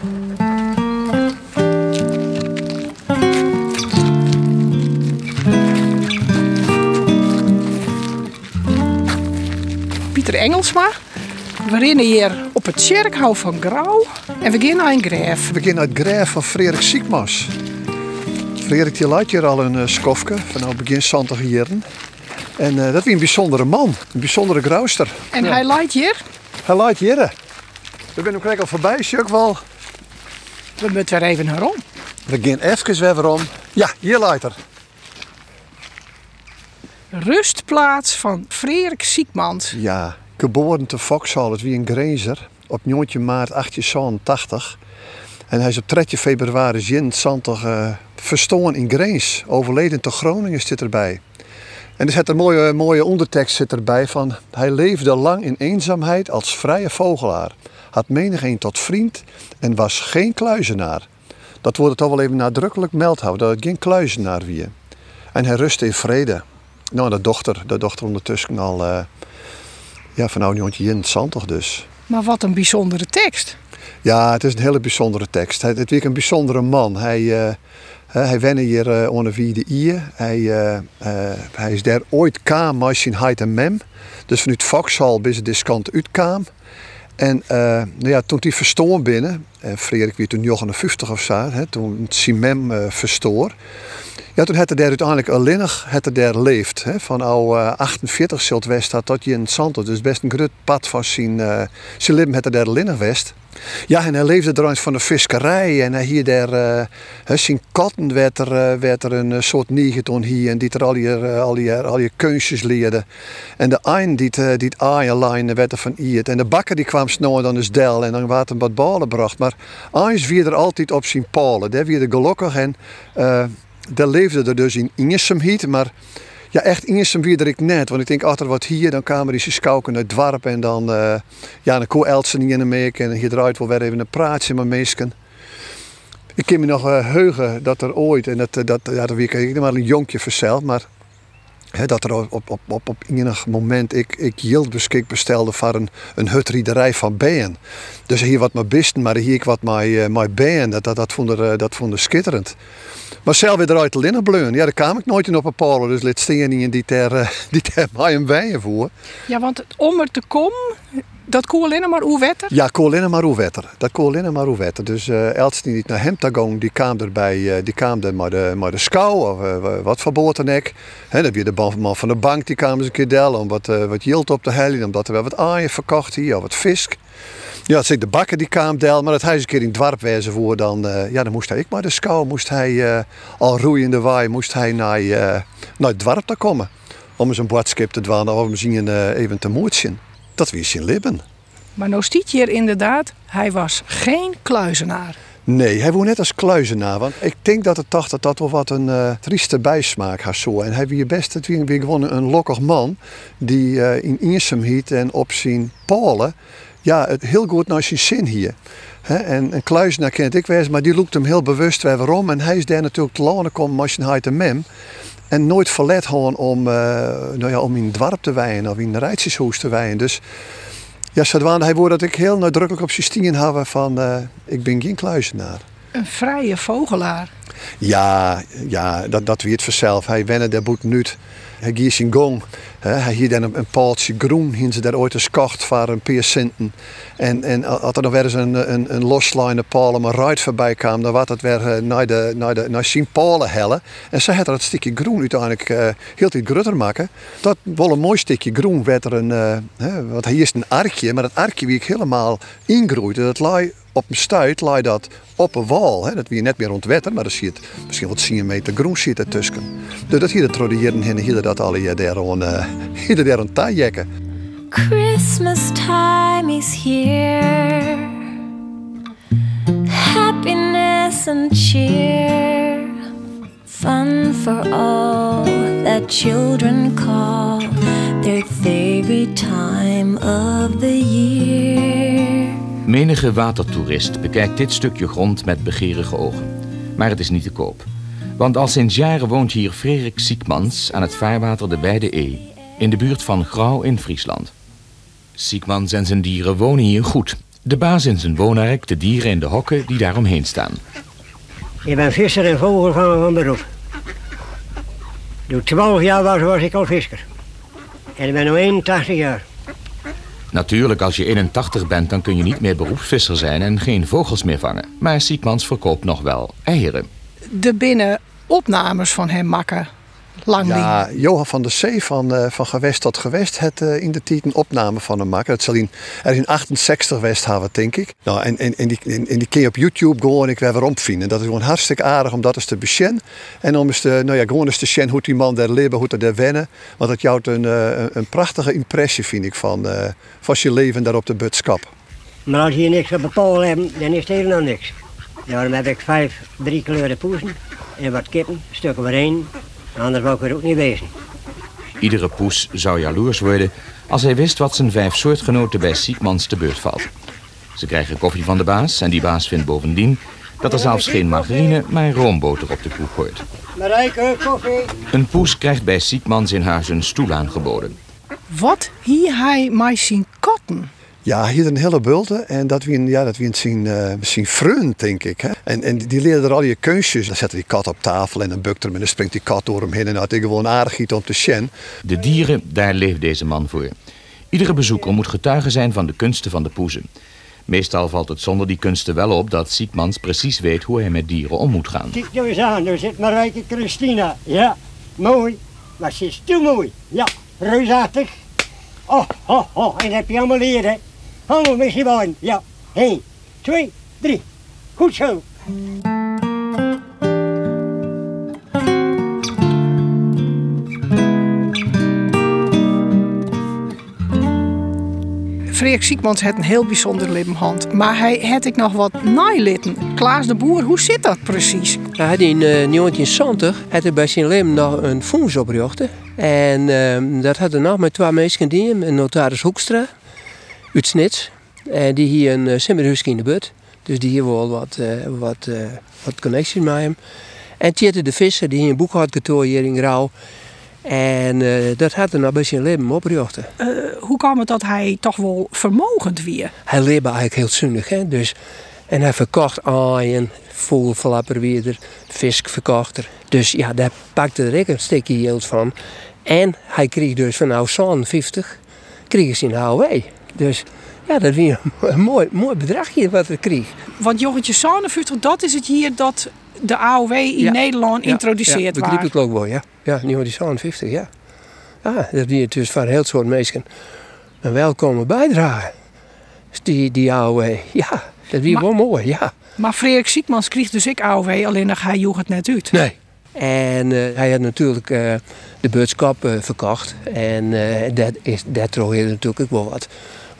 Pieter Engelsma. We rennen hier op het Tjerkhout van Grauw en we gaan naar een graf. We gaan naar het graf van Frederik Siekmas. Frederik die laat hier al een uh, skofke van nou begin 70 jaren. En uh, dat is een bijzondere man, een bijzondere grauwster. En hij leidt hier? Hij leidt hier. We zijn hem al voorbij, zie ook wel. We moeten weer even naar om. We gaan even weer om. Ja, hier leidt er. Rustplaats van Frederik Siekmans. Ja, geboren te Vauxhall, het wie een grazer, op 9 maart 1880. En hij is op 3 februari 1920 uh, verstoren in Greens. Overleden te Groningen zit erbij. En er zit een mooie, mooie ondertekst zit erbij van... Hij leefde lang in eenzaamheid als vrije vogelaar. Had menigeen tot vriend en was geen kluizenaar. Dat wordt toch wel even nadrukkelijk meld houden, dat het geen kluizenaar wie. En hij rustte in vrede. Nou, de dochter, de dochter ondertussen al... Uh, ja, van nou in toch dus. Maar wat een bijzondere tekst. Ja, het is een hele bijzondere tekst. Het, het is een bijzondere man. Hij, uh, hij wenne hier uh, onder wie de Ie. Hij, uh, hij is daar ooit kwam met zijn heid en mem. Dus vanuit Vauxhall bis de kant uitkwam. En nou ja, toen hij verstoor binnen, en Frederik wie toen 59 of zo, hè, toen zijn mem verstoor. Ja, toen had hij daar uiteindelijk alleen het er daar leeft. Hè, van al 48 zult west tot je in Santos. Dus best een groot pad van zijn, uh, zijn leven het er daar alleen west. Ja, en hij leefde trouwens van de visserij. En hij hier daar, uh, zijn katten werd er, uh, werd er een soort nigeton hier. En die er al je, al je, al je kunstjes leerde. En de een die, uh, die aaien werd er van iert. En de bakker die kwam snel dan eens del. En dan werd hem wat balen bracht. Maar eens wie er altijd op zijn palen. Daar weer de gelukkig. En daar leefde er dus in Ingesem maar ja, echt Ingesem wie ik net. Want ik denk, achter wat hier, dan kwamen die skouken uit het en dan, uh, ja, dan kon niet in de meek en hier draait wel weer even een praatje met meesken. Ik kan me nog uh, heugen dat er ooit, en dat, dat, ja, dat weet ik maar een jonkje verzeld, maar dat er op, op, op, op enig moment ik, ik yield beschik bestelde voor een, een hutriederij van bijen. Dus hier wat maar bisten, maar hier ik wat mijn, uh, mijn bijen. Dat, dat, dat, vond er, dat vond er schitterend. Maar zelf weer eruit te linnen Ja, daar kwam ik nooit in op een palen. Dus steen niet die ter, uh, die ter mij een voor. Ja, want om er te komen, dat kon alleen maar wetter? Ja, kon alleen maar wetter. Dat kon alleen maar wetter. Dus uh, Elst die niet naar hem gaan, die kwam erbij, uh, die kwam er maar de, maar de schouw of uh, wat verboten ik. En dan weer de man van de bank die kwam eens een keer delen om wat, uh, wat yield op te hellen, omdat er wel wat aaien verkocht hier of wat visk. Ja, het de bakker die kwam del, maar dat hij eens een keer in het dorp wezen voor, dan, ja, dan moest hij ik maar de schouw, moest hij al roeiende waai, moest hij naar, naar het dorp te komen. Om eens een boodschap te dwalen of misschien even te moedsen. Dat wist zijn lippen. Maar nou stiet hier inderdaad, hij was geen kluizenaar. Nee, hij woont net als kluizenaar. Want ik denk dat het toch dat dat wel wat een uh, trieste bijsmaak had zo. En hij wie best het wie gewoon een lokkig man die uh, in Iersum hiet en op zijn polen ja, het heel goed naar zijn zin hier. He, en een kluizenaar kent ik wees, maar die loopt hem heel bewust waarom. En hij is daar natuurlijk te lanen komen als je een mem. En nooit verlet gewoon om, uh, nou ja, om in het dorp te wijnen of in een rijtjeshoes te wijnen. Dus ja, hij wordt dat ik heel nadrukkelijk op zijn hebben van uh, ik ben geen kluizenaar. Een vrije vogelaar. Ja, ja dat, dat wie het vanzelf. Hij wennen de boet nu. Hij giet zijn gong. Hij hier dan een, paaltje groen, hien ze daar ooit eens kocht voor een paar centen. En, en als er nog weer eens een, een, een loslijne paal om een ride voorbij kwam, dan was het weer eh, naar, de, naar, de, naar zijn palen hellen. En ze had het stukje groen uiteindelijk uh, heel iets grutter maken. Dat wel een mooi stukje groen werd er een, uh, want hier is een arkje, maar dat arkje wie ik helemaal ingroeide, dat lag op een stuit lag dat op een wal. Hè. Dat wie net meer ontwetter, maar dan zie je het misschien wat 10 meter groen zit ertussen. Dus dat hier de tradieren en hier dat alle jaar daar uh, daar aan taaijekken. Christmas time is here. Happiness and cheer. Fun for all that children call their favorite time of the year. Menige watertoerist bekijkt dit stukje grond met begerige ogen. Maar het is niet te koop. Want al sinds jaren woont hier Frederik Siekmans aan het vaarwater de Beide E in de buurt van Grauw in Friesland. Siekmans en zijn dieren wonen hier goed. De baas in zijn woonwerk, de dieren in de hokken die daaromheen staan. Ik ben visser en vogelvanger van beroep. Toen 12 jaar was, was ik al visser. En ik ben nu 81 jaar. Natuurlijk, als je 81 bent, dan kun je niet meer beroepsvisser zijn en geen vogels meer vangen. Maar Siekmans verkoopt nog wel eieren. De binnen opnames van hem makken. Lang Ja, Johan van der Zee van, eh, van Gewest tot Gewest het eh, in de tijd een opname van hem maken. Dat zal in, er in 68 West hebben, denk ik. Nou, en, en, en, die, en, en die kun je op YouTube gewoon ik weer weer vinden. Dat is gewoon hartstikke aardig om dat eens te beschen. En om eens te, nou ja, gewoon eens te zien hoe die man daar leven, hoe dat daar wennen. Want dat jouwt een, eh, een, een prachtige impressie, vind ik, van, eh, van je leven daar op de Butskap. Maar als je niks op pool hebt, dan is het helemaal niks. Daarom heb ik vijf drie kleuren poezen en wat kippen, stukken maar één. Anders wou ik er ook niet wezen. Iedere poes zou jaloers worden als hij wist wat zijn vijf soortgenoten bij Siekmans te beurt valt. Ze krijgen koffie van de baas en die baas vindt bovendien dat er zelfs geen margarine, maar roomboter op de koek gooit. Marijke, koffie. Een poes krijgt bij Siekmans in huis een stoel aangeboden. Wat hier hij mij zien katten? Ja, hier een hele bulte. En dat wie ja, dat wie zien, eh zien denk ik. Hè? En, en die leren er al je keusjes. Dan zetten die kat op tafel en dan bukt hem en dan springt die kat door hem heen. En dat is gewoon aardig iets om te shen. De dieren, daar leeft deze man voor. Iedere bezoeker moet getuige zijn van de kunsten van de poezen. Meestal valt het zonder die kunsten wel op dat Siekmans precies weet hoe hij met dieren om moet gaan. Kijk nou eens aan, daar zit Marijke Christina. Ja, mooi. Maar ze is te mooi. Ja, reusachtig. Oh, oh, oh, en dat heb je allemaal leren. Je baan. Ja, 1, 2, 3. Goed zo. Freek Siekmans heeft een heel bijzonder lippenhand. Maar hij had ik nog wat naalitten. Klaas de Boer, hoe zit dat precies? Hij had in eh, 1970 had hij bij zijn leven nog een fonds oprichten. En ehm, dat had er nog met twee mensen die hem, een notaris Hoekstra uit Snits. En die hier een uh, simmerhuis in de buurt. Dus die hier wel wat, eh, wat, eh, wat connecties met hem. En Tjette de Visser, die hier een boekhoudkantoor hier in Grauw. En eh, dat had er nog bij zijn leven oprichten. Eh, hoe kwam het dat hij toch wel vermogend weer? Hij leefde eigenlijk heel zinnig. Hè? Dus, en hij verkocht aaien, vogelflapper weer, vis verkocht er. Dus ja, daar pakte er een stukje geld van. En hij kreeg dus van nou 50 kreeg hij zijn AOW. Dus ja, dat was een, mooi, mooi bedragje wat hij kreeg. Want jochentje Sannevutter, dat is het hier dat de AOW in Ja. Nederland Ja, introduceerd ja, begreep ik ook wel, ja. Ja, nu die 50, ja. Ja, dat was dus een heel soort mensen een welkome bijdrage. Dus die, die AOW, ja, dat was wel mooi, ja. Maar Freek Siekmans kreeg dus ik AOW, alleen nog hij joeg het net uit. Nee. En eh, hij had natuurlijk eh, de beurtschap eh, verkocht. En dat, is, dat natuurlijk ook wel wat,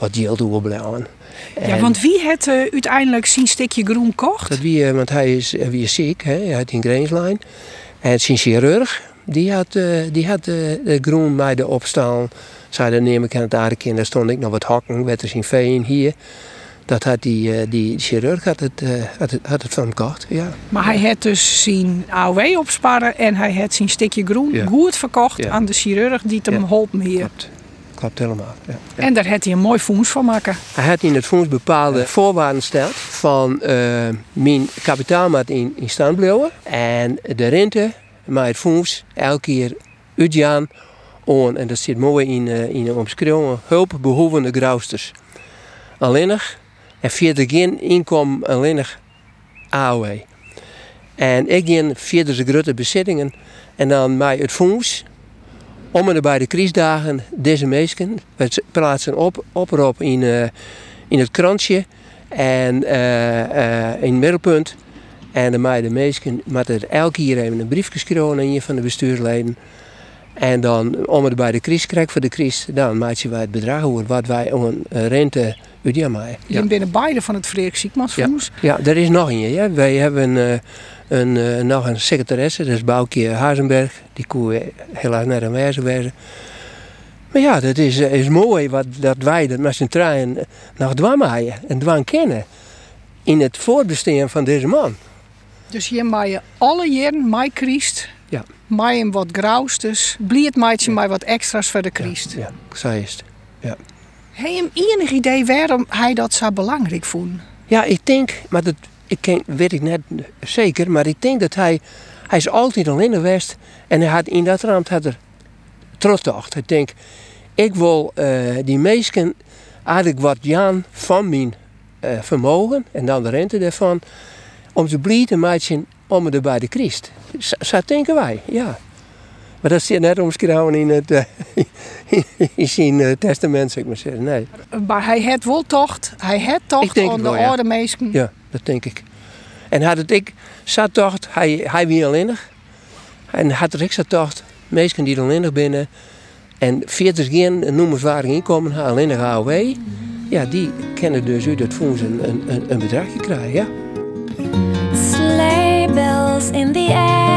wat geld opblijven. Ja, want wie het eh, uiteindelijk zijn stikje groen kocht? Dat wie, eh, want hij is, hij is ziek, hè? hij had een grenslijn. En zijn chirurg, die had, eh, die had eh, de groen bij de opstaan. Zei, dan neem ik aan het aardig in, daar stond ik nog wat hakken, werd er zijn veen hier. Dat had die, eh, die chirurg had het, eh, had het, had het van hem gekocht, ja. Maar hij had dus zijn AOW opsparen en hij had zijn stikje groen Ja. goed verkocht Ja. aan de chirurg die het hem Ja. holpen hier. Klopt. Klopt helemaal, ja. ja. En daar had hij een mooi fonds van maken. Hij had in het fonds bepaalde voorwaarden gesteld van eh, mijn kapitaal moet in, in stand blijven en de rente maar het fonds elke keer uitgaan aan, en dat zit mooi in, eh, in de omschrijving, hulpbehoevende grauwsters. Alleenig en verder geen inkomen alleenig AOW. En ik ging verder de grote bezittingen en dan bij het fonds om en bij de crisis deze mensen, we plaatsen op, oproep in, eh, in het krantje en eh, eh, in het middelpunt. En dan maken de er elke keer even een briefje schrijven aan van de bestuursleden. En dan, om het bij de crisis krijgt voor de crisis, dan maken wij het bedrag over wat wij om een rente uit maken. Je binnen beide van het Freek Siekmans fonds. Ja, er is nog een. Ja. Wij hebben eh, een, eh, nog een secretaresse, dat is Boukje Hazenberg. Die kon eh, helaas naar een wijze wezen. Maar ja, dat is, is mooi wat, dat wij dat met z'n trein nog dwamaaien en dwang kennen. In het voortbestaan van deze man. Dus hier maak je alle jaren mij kriest. Ja. Maai hem wat grauwstes. Bliet maait je mij wat extra's voor de kriest. Ja, zo is het. Heb je enig idee waarom hij dat zo belangrijk vond? Ja, ik denk, maar dat ik weet ik net zeker, maar ik denk dat hij, hij is altijd alleen geweest en hij had in dat raam had er trots op. Ik denk, ik wil eh, die meesten eigenlijk wat Jan van mijn eh, vermogen en dan de rente daarvan, om te blijven maken om het bij de Christ. Zo denken wij, ja. Maar dat zit net omschreven in, het, eh, in zijn testament, zeg ik maar zeggen. Nee. Maar hij had wel tocht. Hij had tocht Ik denk aan het de oude mensen. Ja, dat denk ik. En had het ik zat dacht, hij, hij wie alleenig. En had er ik zat dacht, mensen die alleenig binnen. En 40 geen noemenswaardig inkomen, alleenig AOW. Ja, die kennen dus uit het fonds een, een, een, een bedragje krijgen, ja. Sleigh bells in the air,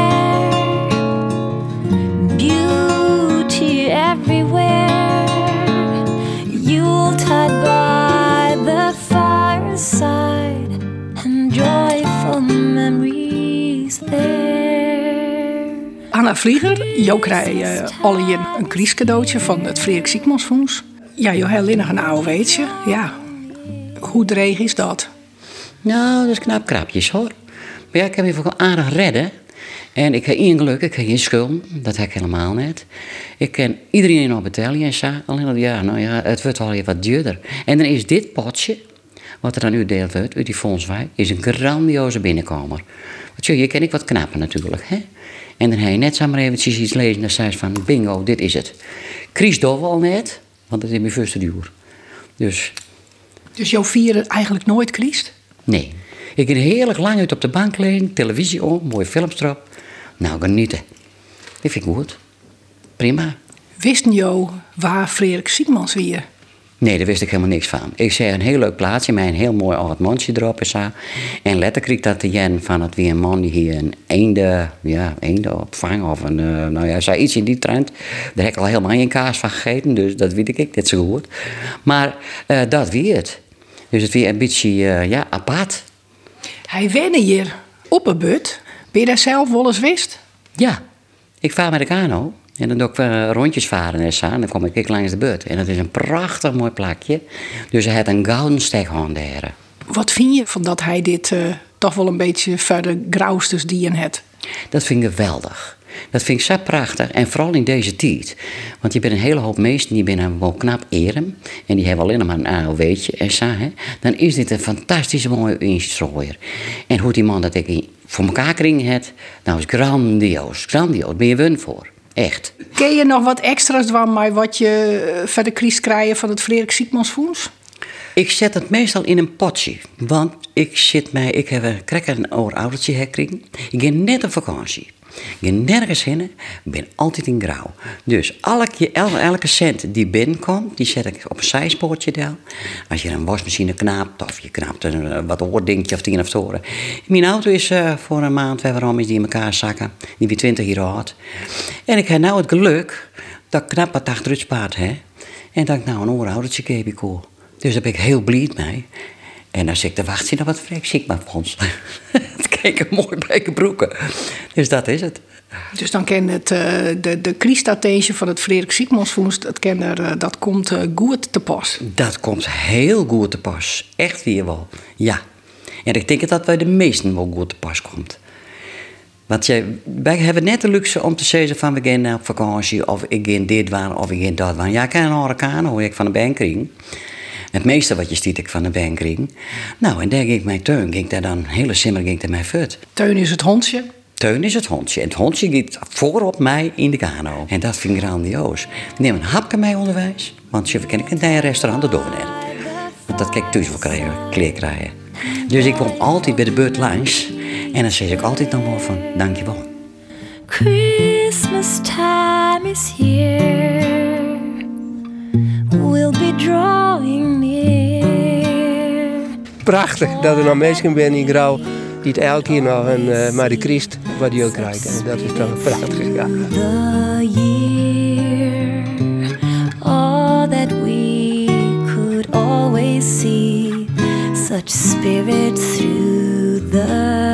everywhere. Yuletide by the fireside, and joyful memories there. Anna Vlieger, Jo krijg je alle je een kriescadeautje van het Frederik Siekmansfonds. Ja, je heel linnig een AOW'tje. Ja, hoe dreig is dat? Nou, dat is knap krapjes hoor. Maar ja, ik heb wel aardig redden. En ik heb één geluk, ik heb geen schulden. Dat heb ik helemaal niet. Ik ken iedereen nog betalen en zo. Alleen dat, ja, nou ja, het wordt weer wat duurder. En dan is dit potje, wat er dan nu deelt wordt, uit die fondswijk, is een grandioze binnenkomer. Want je ken ik wat knappen natuurlijk, hè. En dan heb je net zomaar eventjes iets lezen en dan zei ze van, bingo, dit is het. Chris Dovel al net, want dat is mijn eerste duur. Dus Dus jouw vieren eigenlijk nooit kriest? Nee. Ik kan heerlijk lang uit op de bank liggen, televisie om, mooie films erop. Nou, genieten. Dat vind ik goed. Prima. Wist Jo waar Frederik Siekmans weer? Nee, daar wist ik helemaal niks van. Ik zei een heel leuk plaatsje met een heel mooi oud mondje erop en zo. En letter kreeg ik dat de Jen van het weer een man die hier een eende, ja, eende opvang of een, eh, nou ja, zei iets in die trend. Daar heb ik al helemaal geen kaas van gegeten, dus dat weet ik net zo goed. Maar eh, dat weer het. Dus het weer een beetje, eh, ja, apart. Hij wenne hier op een but. Ben je daar zelf wel eens wist? Ja, ik vaar met de kano. En dan doe ik eh, rondjes varen en zo. En dan kom ik langs de but. En dat is een prachtig mooi plakje. Dus hij had een gouden steghorn daar. Wat vind je van dat hij dit eh, toch wel een beetje verder grauwstes die in het? Dat vind ik geweldig. Dat vind ik zo prachtig. En vooral in deze tijd. Want je bent een hele hoop meesten die binnen wel knap eren. En die hebben alleen nog maar een AOW'tje en zo. Hè. Dan is dit een fantastische mooie instrooier. En hoe die man dat ik voor elkaar kring het. Nou is grandioos. Grandioos. Ben je wun voor. Echt. Ken je nog wat extra's van mij wat je eh, verder kriest krijgen van het Frederik Siekmansfonds? Ik zet het meestal in een potje. Want ik zit mij, ik heb een krekker oud oudertje gekregen. Ik ga net op vakantie. Ik ga nergens heen. Ik ben altijd in grauw. Dus elke, el- elke cent die binnenkomt, die zet ik op een zijspoortje daar. Als je een wasmachine knaapt, of je knaapt een eh, wat oordingetje of tien of toren. Mijn auto is eh, voor een maand, waarom is die in elkaar zakken. Die weer 20 jaar oud. En ik heb nou het geluk dat ik knap wat achter het spaart heb. En dat ik nou een oorhoudertje heb ik hoor. Dus daar ben ik heel blij mee. En dan zit ik te wachten op wat Freek ziek maar vond. Het keek een mooi bij de broeken. Dus dat is het. Dus dan ken het, eh, de, de kriestatage van het Frederik Siekmansfonds, dat, er, eh, dat komt eh, goed te pas. Dat komt heel goed te pas. Echt weer wel. Ja. En ik denk dat bij de meesten wel goed te pas komt. Want je, wij hebben net de luxe om te zeggen van we gaan op vakantie of ik ga dit waar of ik ga dat waar. Ja, ik kan een hurricane hoor ik van de bankring. Het meeste wat je stiet ik van de bankring. Nou, en daar ging ik mijn teun, ging daar dan hele simmer ging daar mijn fut. Teun is het hondje. Teun is het hondje. En het hondje gaat voorop mij in de kano. En dat vind ik grandioos. Neem een hapje mij onderwijs. Want je ken ik een restaurant de door net. Want dat kijk ik thuis wel krijgen, kleer krijgen. Dus ik kom altijd bij de beurt langs. En dan zeg ik altijd nog wel van, dankjewel. Christmas time is here. We'll be drawing near. Prachtig dat er nog mensen zijn in grauw die het elke keer nog een uh, Marie Christ wat die ook krijgen. En dat is toch prachtig. Ja. The year, all that we could always see, such spirit through the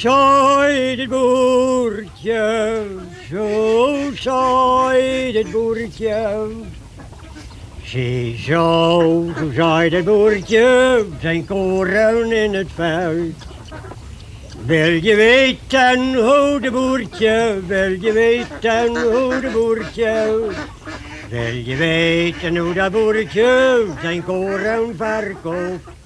zaait het boertje, zo zaait het boertje. Zie zo, zo zaait het boertje, zijn koren in het veld. Wil je weten hoe de boertje, wil je weten hoe de boertje, wil je weten hoe dat boertje zijn koren verkoopt?